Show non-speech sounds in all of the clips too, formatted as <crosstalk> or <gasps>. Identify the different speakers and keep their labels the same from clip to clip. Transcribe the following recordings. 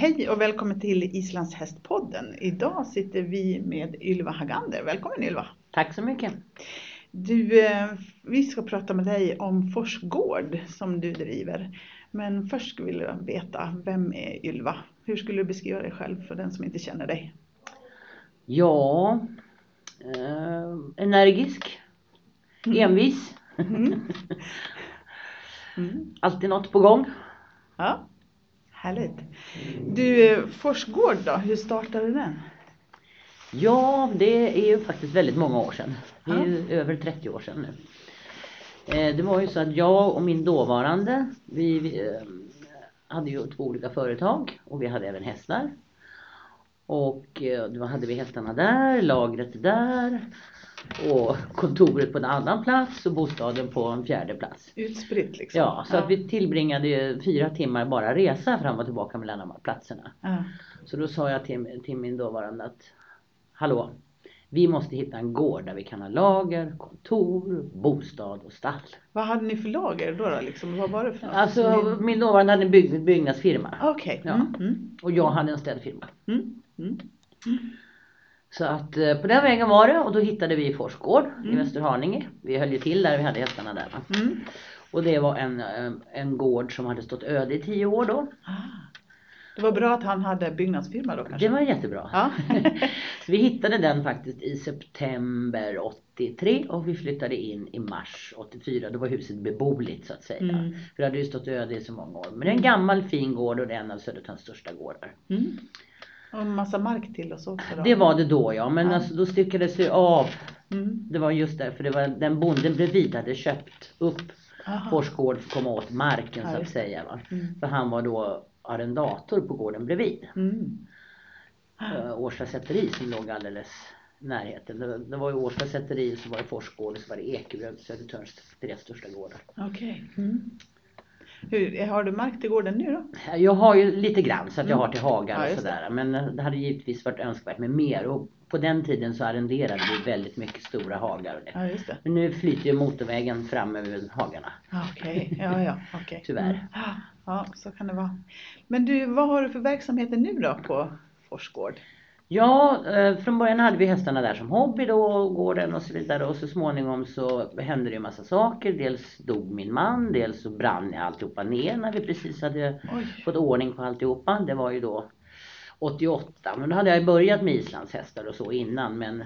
Speaker 1: Hej och välkommen till Islands hästpodden. Idag sitter vi med Ylva Hagander. Välkommen Ylva!
Speaker 2: Tack så mycket!
Speaker 1: Du, eh, vi ska prata med dig om Forsgård som du driver. Men först skulle vi veta, vem är Ylva? Hur skulle du beskriva dig själv för den som inte känner dig?
Speaker 2: Ja, eh, energisk, envis,
Speaker 1: Mm. <laughs> Mm.
Speaker 2: alltid något på gång.
Speaker 1: Ja, härligt. Du, Forsgård då, hur startade den?
Speaker 2: Ja, det är ju faktiskt väldigt många år sedan. Det är ju över 30 år sedan nu. Eh, Det var ju så att jag och min dåvarande, vi vi, eh, hade ju två olika företag och vi hade även hästar. Och eh, då hade vi hästarna där, lagret där och kontoret på en annan plats och bostaden på en fjärde plats.
Speaker 1: Utspritt liksom?
Speaker 2: Ja, så att vi tillbringade ju fyra timmar bara resa fram och tillbaka mellan de här platserna.
Speaker 1: Ja.
Speaker 2: Så då sa jag till, till min dåvarande att Hallå, vi måste hitta en gård där vi kan ha lager, kontor, bostad och stall.
Speaker 1: Vad hade ni för lager då? då liksom? Vad var det för något?
Speaker 2: Alltså min dåvarande hade en bygg, byggnadsfirma
Speaker 1: Okej.
Speaker 2: Ja.
Speaker 1: Mm, mm,
Speaker 2: och jag hade en städfirma.
Speaker 1: mm, mm.
Speaker 2: Så att eh, på den vägen var det och då hittade vi Forsgård i
Speaker 1: Mm.
Speaker 2: Västerhaninge. Vi höll ju till där vi hade hästarna där.
Speaker 1: Mm.
Speaker 2: Och det var en, eh, en gård som hade stått öde i tio år då.
Speaker 1: Ah. Det var bra att han hade byggnadsfirma då kanske?
Speaker 2: Det var jättebra.
Speaker 1: Ja. <laughs>
Speaker 2: Så vi hittade den faktiskt i september 83 och vi flyttade in i mars 84. Då var huset beboeligt så att säga.
Speaker 1: Mm.
Speaker 2: För det hade ju stått öde i så många år. Men det är en gammal fin gård och det är en av Södertörns största gårdar.
Speaker 1: Mm. Och en massa mark till oss också då?
Speaker 2: Det var det då ja, men
Speaker 1: Ja.
Speaker 2: alltså, då styckades det av.
Speaker 1: Mm.
Speaker 2: Det var just därför det var den bonden bredvid hade köpt upp
Speaker 1: Aha.
Speaker 2: Forsgård för att komma åt marken
Speaker 1: Ja,
Speaker 2: så att säga. Va?
Speaker 1: Mm.
Speaker 2: För han var då arrendator på gården bredvid.
Speaker 1: Mm.
Speaker 2: uh, Årsta säteri som låg alldeles närheten. Det, det var ju Årsta säteri, så var det Forsgård och så var det Ekerö, Södertörns tre största gårdar.
Speaker 1: Okej. Mm. Hur, har du mark till gården nu då?
Speaker 2: Jag har ju lite grann så att jag
Speaker 1: Mm.
Speaker 2: har till hagar och sådär. Men eh, det hade givetvis varit önskvärt med mer och på den tiden så arrenderade vi väldigt mycket stora hagar. Och det.
Speaker 1: Ja just det.
Speaker 2: Men nu flyter ju motorvägen fram över hagarna.
Speaker 1: Okej, ja ja, okej. <laughs>
Speaker 2: Tyvärr.
Speaker 1: Mm. Ja, så kan det vara. Men du, vad har du för verksamheter nu då på Forsgård?
Speaker 2: Ja, eh, från början hade vi hästarna där som hobby då, gården och så vidare och så småningom så hände det ju massa saker. Dels dog min man, dels så brann alltihopa ner när vi precis hade
Speaker 1: Oj.
Speaker 2: fått ordning på alltihopa. Det var ju då 88, men då hade jag ju börjat med islandshästar och så innan men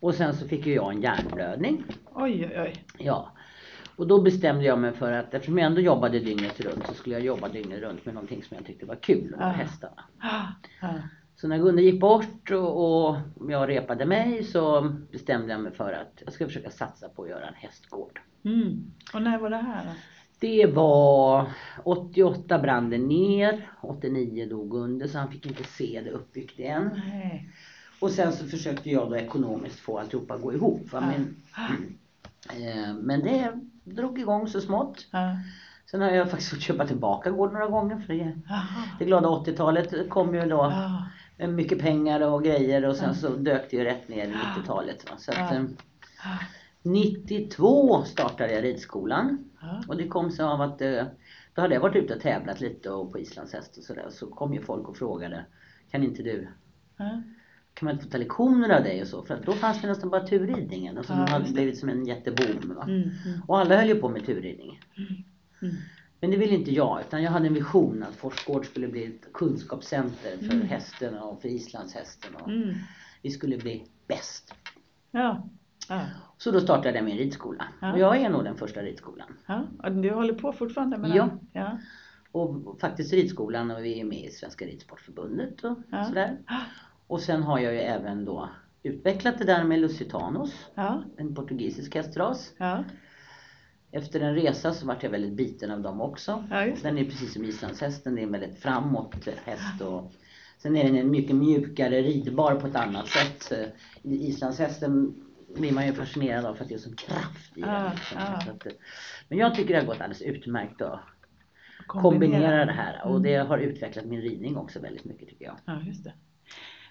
Speaker 2: och sen så fick ju jag en hjärnblödning.
Speaker 1: Oj, oj, oj.
Speaker 2: Ja. Och då bestämde jag mig för att eftersom jag ändå jobbade dygnet runt så skulle jag jobba dygnet runt med någonting som jag tyckte var kul, och
Speaker 1: Ah.
Speaker 2: hästarna.
Speaker 1: Ah, ah.
Speaker 2: Så när Gunde gick bort och, och jag repade mig så bestämde jag mig för att jag ska försöka satsa på att göra en hästgård.
Speaker 1: Mm. Och när var det här då?
Speaker 2: Det var 88 brann det ner, 89 dog Gunde så han fick inte se det uppbyggt igen.
Speaker 1: Nej.
Speaker 2: Och sen så försökte jag då ekonomiskt få alltihopa att gå ihop. Va?
Speaker 1: Ah.
Speaker 2: Men, eh, men det drog igång så smått.
Speaker 1: Ja.
Speaker 2: Sen har jag faktiskt fått köpa tillbaka gården några gånger för det, det glada 80-talet kom ju då
Speaker 1: Ja.
Speaker 2: Med mycket pengar och grejer och sen så dök det ju rätt ner i 90-talet. Va? Så att,
Speaker 1: Ja.
Speaker 2: eh,
Speaker 1: Ja.
Speaker 2: 92 startade jag ridskolan och det kom sig av att eh, då hade jag varit ute och tävlat lite och på islandshäst och sådär så kom ju folk och frågade Kan inte du, kan man inte få ta lektioner av dig och så? För att då fanns det nästan bara turridningen och som
Speaker 1: Ja,
Speaker 2: hade
Speaker 1: det.
Speaker 2: blivit som en jätteboom. Va?
Speaker 1: Mm. Mm.
Speaker 2: Och alla höll ju på med turridning.
Speaker 1: Mm.
Speaker 2: Men det ville inte jag utan jag hade en vision att Forsgård skulle bli ett kunskapscenter för
Speaker 1: Mm.
Speaker 2: hästen och för islandshästen. Och
Speaker 1: Mm.
Speaker 2: vi skulle bli bäst.
Speaker 1: Ja. Ja.
Speaker 2: Så då startade jag min ridskola.
Speaker 1: Ja.
Speaker 2: Och jag är nog den första ridskolan.
Speaker 1: ja. Och du håller på fortfarande med
Speaker 2: Ja.
Speaker 1: det? Ja.
Speaker 2: Och faktiskt ridskolan och vi är med i Svenska Ridsportförbundet och
Speaker 1: Ja.
Speaker 2: sådär. Och sen har jag ju även då utvecklat det där med Lusitanos,
Speaker 1: Ja.
Speaker 2: en portugisisk hästras.
Speaker 1: Ja.
Speaker 2: Efter en resa så vart jag väldigt biten av dem också.
Speaker 1: Ja.
Speaker 2: Den är precis som islandshästen, det är en väldigt framåt häst och sen är den en mycket mjukare ridbar på ett annat sätt. Eh, Islandshästen blir man ju fascinerad av för att det är sån kraft i den. liksom.
Speaker 1: ja.
Speaker 2: Att, eh, Men jag tycker det har gått alldeles utmärkt att kombinera det här och
Speaker 1: Mm.
Speaker 2: det har utvecklat min ridning också väldigt mycket tycker jag.
Speaker 1: Ja, just det.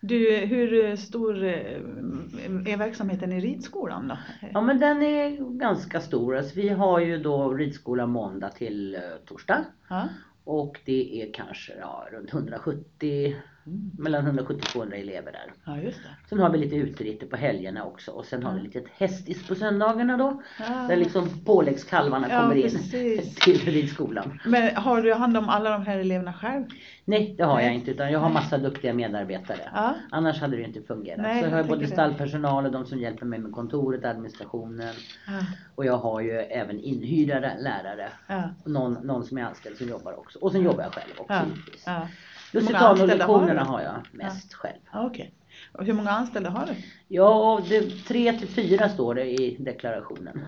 Speaker 1: Du, hur stor eh, är verksamheten i ridskolan då?
Speaker 2: Ja men den är ganska stor. Alltså, vi har ju då ridskola måndag till eh, torsdag.
Speaker 1: Ja.
Speaker 2: Och det är kanske ja, runt 170,
Speaker 1: Mm.
Speaker 2: mellan 170 och 200 elever där.
Speaker 1: Ja, just det.
Speaker 2: Sen har vi lite uteritter på helgerna också och sen har vi lite hästis på söndagarna då.
Speaker 1: Ja.
Speaker 2: Där liksom påläggskalvarna
Speaker 1: Ja,
Speaker 2: kommer in
Speaker 1: precis. <laughs>
Speaker 2: till ridskolan.
Speaker 1: Men har du hand om alla de här eleverna själv?
Speaker 2: Nej, det har jag
Speaker 1: Nej.
Speaker 2: inte utan jag har massa duktiga medarbetare.
Speaker 1: Ja.
Speaker 2: Annars hade det inte fungerat.
Speaker 1: Nej,
Speaker 2: så jag har
Speaker 1: jag
Speaker 2: både stallpersonal och de som hjälper mig med kontoret, administrationen. Och jag har ju även inhyrda lärare. Någon, någon som är anställd som jobbar också. Och sen jobbar jag själv också givetvis.
Speaker 1: Ja. Hur många anställda har
Speaker 2: har jag mest själv.
Speaker 1: Ja, Okej. Och hur många anställda har du?
Speaker 2: Ja, det, tre till fyra står det i deklarationen.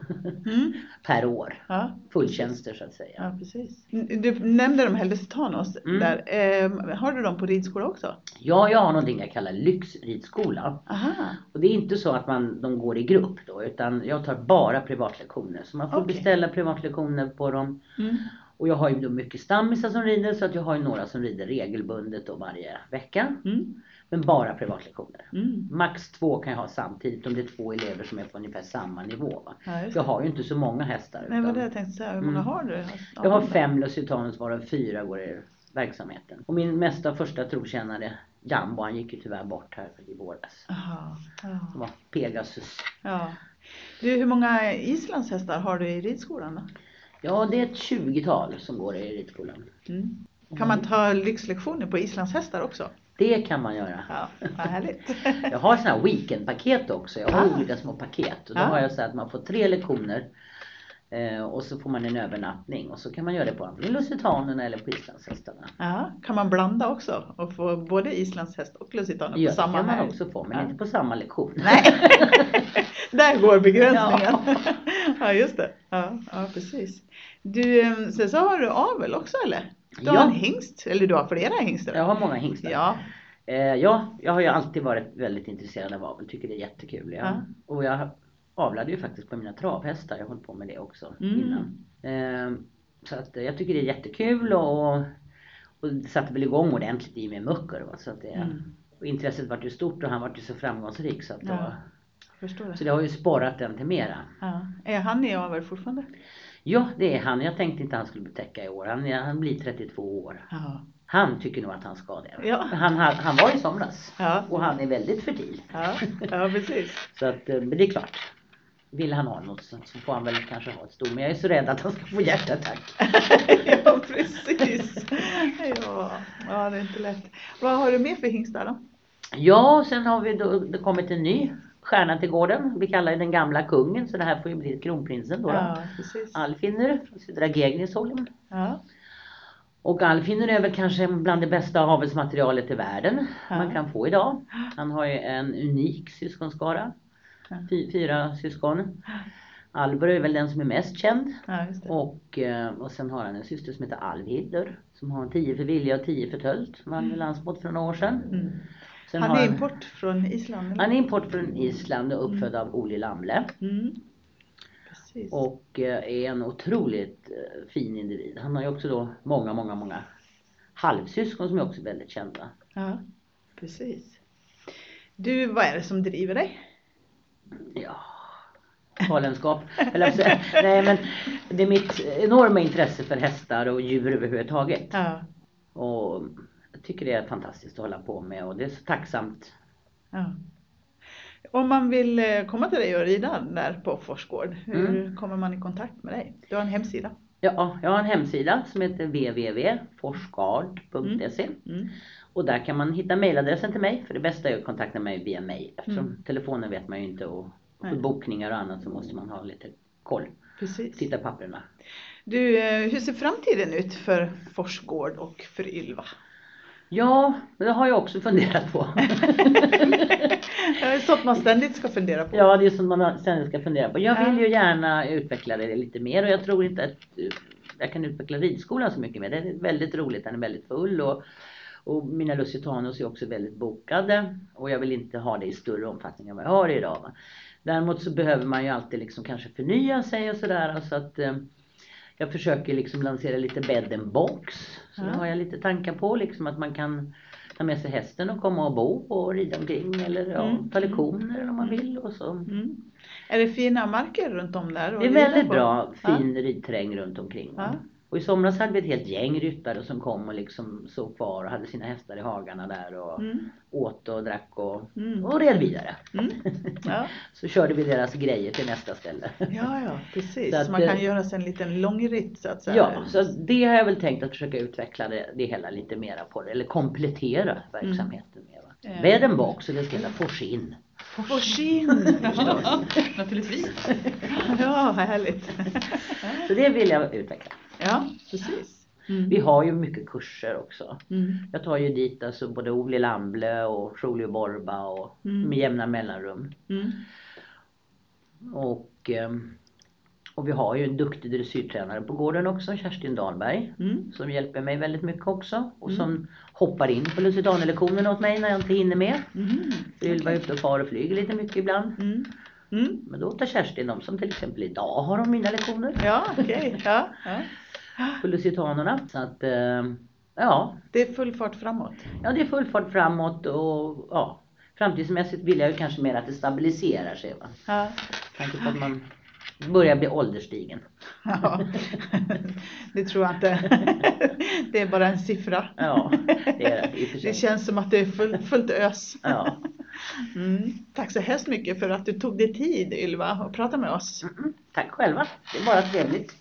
Speaker 1: Mm. <laughs>
Speaker 2: per år.
Speaker 1: Ja.
Speaker 2: Fulltjänster så att säga.
Speaker 1: ja, precis. Du nämnde de här Lusitanos
Speaker 2: Mm.
Speaker 1: där. Eh, har du dem på ridskola också?
Speaker 2: Ja, jag har någonting jag kallar lyxridskola.
Speaker 1: Aha.
Speaker 2: Och det är inte så att man, de går i grupp då, utan jag tar bara privatlektioner. Så man får
Speaker 1: Okej.
Speaker 2: beställa privatlektioner på dem.
Speaker 1: Mm.
Speaker 2: Och jag har ju då mycket stammisar som rider så att jag har ju några som rider regelbundet då varje vecka.
Speaker 1: Mm.
Speaker 2: Men bara privatlektioner.
Speaker 1: Mm.
Speaker 2: Max två kan jag ha samtidigt om det är två elever som är på ungefär samma nivå. Va?
Speaker 1: Ja,
Speaker 2: Jag har ju inte så många hästar.
Speaker 1: Nej, vad
Speaker 2: utan
Speaker 1: det jag tänkte säga. Hur många
Speaker 2: Mm.
Speaker 1: har du?
Speaker 2: jag har fem Lusitanus varav fyra går i verksamheten. Och min mesta första trotjänare Jambo han gick ju tyvärr bort här i våras.
Speaker 1: Aha. Ja.
Speaker 2: var Pegasus.
Speaker 1: ja. Du, hur många islandshästar har du i ridskolan då?
Speaker 2: Ja det är ett 20-tal som går i ridskolan.
Speaker 1: Mm. Kan man ta lyxlektioner på islandshästar också?
Speaker 2: Det kan man göra.
Speaker 1: Ja, vad härligt. <laughs>
Speaker 2: Jag har sådana här weekendpaket också. Jag har
Speaker 1: Ah.
Speaker 2: olika små paket. Och då
Speaker 1: Ah.
Speaker 2: har jag så att man får tre lektioner. Eh, och så får man en övernattning. Och så kan man göra det på antingen lusitanerna eller på islandshästarna.
Speaker 1: Ja, kan man blanda också och få både islandshäst och lusitaner på
Speaker 2: Ja, det
Speaker 1: samma
Speaker 2: kan man också få. Men
Speaker 1: Ja.
Speaker 2: inte på samma lektion.
Speaker 1: Nej, <laughs> där går begränsningen.
Speaker 2: Ja. <laughs> <laughs>
Speaker 1: Ja, just det. Ja, ja, precis. Du, eh, sen så har du avel också eller? Du har
Speaker 2: Ja.
Speaker 1: en hingst, eller du har flera hingstar?
Speaker 2: Jag har många hingstar.
Speaker 1: Ja.
Speaker 2: Eh, ja, jag har ju alltid varit väldigt intresserad av avel. Tycker det är jättekul. Ja.
Speaker 1: Ja.
Speaker 2: Och jag avlade ju faktiskt på mina travhästar. Jag höll på med det också
Speaker 1: Mm.
Speaker 2: innan. Eh, så att jag tycker det är jättekul och, och det satte väl igång ordentligt i med Mucker. Så att det,
Speaker 1: Mm.
Speaker 2: och intresset vart ju stort och han vart ju så framgångsrik så att då,
Speaker 1: Förstår
Speaker 2: Så
Speaker 1: det.
Speaker 2: det har ju sporrat den till mera.
Speaker 1: Ja. Är han i avel fortfarande?
Speaker 2: Ja, det är han. Jag tänkte inte han skulle bli täcka i år. Han, han blir 32 år.
Speaker 1: Ja.
Speaker 2: Han tycker nog att han ska det.
Speaker 1: Ja.
Speaker 2: Han, han, han var i somras.
Speaker 1: Ja.
Speaker 2: Och han är väldigt fertil.
Speaker 1: Ja, ja precis.
Speaker 2: Så att, eh, men det är klart. Vill han ha något så, får han väl kanske ha ett sto. Men jag är så rädd att han ska få hjärtattack. <laughs>
Speaker 1: ja, precis. Ja. ja, det är inte lätt. Vad har du mer för hingstar då?
Speaker 2: Ja, sen har vi då, det kommit en ny stjärna till gården. Vi kallar den gamla kungen. Så det här får ju bli kronprinsen då. då.
Speaker 1: Ja.
Speaker 2: Alfinner från Södra Gegnisholm.
Speaker 1: Ja.
Speaker 2: Och Alfinner är väl kanske bland det bästa avelsmaterialet i världen
Speaker 1: Ja.
Speaker 2: man kan få idag. Han har ju en unik syskonskara. Fyra syskon. Albor är väl den som är mest känd.
Speaker 1: ja.
Speaker 2: Och, eh, och sen har han en syster som heter Alvhildur. Som har 10 för vilja och 10 för tölt. Vann väl landsmått för några år sedan.
Speaker 1: Mm.
Speaker 2: Sen
Speaker 1: Han är import från Island? eller?
Speaker 2: Han är import från Island och uppfödd av Olle Lamle.
Speaker 1: Mm.
Speaker 2: Och eh, är en otroligt eh, fin individ. Han har ju också då många, många, många halvsyskon som är också väldigt kända.
Speaker 1: Ja, precis. Du, vad är det som driver dig?
Speaker 2: Ja, galenskap. <laughs> Nej men det är mitt enorma intresse för hästar och djur överhuvudtaget.
Speaker 1: Ja,
Speaker 2: Och tycker det är fantastiskt att hålla på med och det är så tacksamt.
Speaker 1: ja. Om man vill eh, komma till dig och rida där på Forsgård, hur
Speaker 2: Mm.
Speaker 1: kommer man i kontakt med dig? Du har en hemsida?
Speaker 2: Ja, jag har en hemsida som heter www.forsgard.se
Speaker 1: Mm.
Speaker 2: och där kan man hitta mailadressen till mig för det bästa är att kontakta mig via eftersom
Speaker 1: Mm.
Speaker 2: telefonen vet man ju inte och för bokningar och annat så måste man ha lite koll.
Speaker 1: Precis.
Speaker 2: Titta papperna.
Speaker 1: Du, eh, hur ser framtiden ut för Forsgård och för Ylva?
Speaker 2: Ja, det har jag också funderat på. <laughs>
Speaker 1: Det är sånt man ständigt ska fundera på.
Speaker 2: ja, det är som man sen ska fundera på. Jag vill ju gärna utveckla det lite mer och jag tror inte att eh, jag kan utveckla ridskolan så mycket mer. Det är väldigt roligt, den är väldigt full och, och mina Lusitanos är också väldigt bokade och jag vill inte ha det i större omfattning än vad jag har idag. Va? Däremot så behöver man ju alltid liksom kanske förnya sig och sådär så att eh, jag försöker liksom lansera lite bed and box. Så
Speaker 1: Ja.
Speaker 2: har jag lite tankar på liksom att man kan ta med sig hästen och komma och bo och rida omkring eller ja,
Speaker 1: Mm.
Speaker 2: ta lektioner om man vill och så.
Speaker 1: Mm. Är det fina marker runt om där?
Speaker 2: Det är väldigt bra
Speaker 1: Ja.
Speaker 2: fin ridterräng runt omkring.
Speaker 1: Ja.
Speaker 2: Och i somras hade vi ett helt gäng ryttare som kom och liksom såg kvar och hade sina hästar i hagarna där och
Speaker 1: Mm.
Speaker 2: åt och drack och,
Speaker 1: Mm.
Speaker 2: och red vidare.
Speaker 1: Mm. Ja. <laughs>
Speaker 2: Så körde vi deras grejer till nästa ställe.
Speaker 1: ja, ja, precis. <laughs>
Speaker 2: Så att,
Speaker 1: Så man kan
Speaker 2: eh,
Speaker 1: göra sig en liten långritt så att säga.
Speaker 2: Ja, så det har jag väl tänkt att försöka utveckla det, det hela lite mera på det, eller komplettera verksamheten med. Va?
Speaker 1: Mm.
Speaker 2: Ved en bak så det ska heta Forsin.
Speaker 1: Forsin förstås, <laughs> naturligtvis. Ja, härligt.
Speaker 2: Så det vill jag utveckla.
Speaker 1: Ja, precis. Mm.
Speaker 2: Vi har ju mycket kurser också.
Speaker 1: Mm.
Speaker 2: Jag tar ju dit alltså både Ole Lamble och Julie Borba och
Speaker 1: Mm.
Speaker 2: med jämna mellanrum.
Speaker 1: Mm.
Speaker 2: Och, ehm, och vi har ju en duktig dressyrtränare på gården också, Kerstin Dahlberg.
Speaker 1: Mm.
Speaker 2: Som hjälper mig väldigt mycket också. Och
Speaker 1: Mm.
Speaker 2: som hoppar in på lusitanlektionerna åt mig när jag inte hinner med.
Speaker 1: Mm.
Speaker 2: Ylva är ute och far och flyger lite mycket ibland.
Speaker 1: Mm. Mm.
Speaker 2: Men då tar Kerstin dem som till exempel idag har de mina lektioner
Speaker 1: Ja, okej. Ja, ja. <gasps>
Speaker 2: på lusitanerna. Så att ehm, ja,
Speaker 1: Det är full fart framåt.
Speaker 2: ja det är full fart framåt och ja, framtidsmässigt vill jag ju kanske mer att det stabiliserar sig. Va?
Speaker 1: Ja.
Speaker 2: Tanke på att man börjar bli ålderstigen.
Speaker 1: Ja. <laughs> Det tror jag inte. <laughs> Det är bara en siffra.
Speaker 2: Ja, det är det och.
Speaker 1: Det känns som att det är fullt, fullt ös.
Speaker 2: Ja. <laughs>
Speaker 1: Mm. Tack så hemskt mycket för att du tog dig tid Ylva att prata med oss.
Speaker 2: Mm, Tack själva, det är bara trevligt.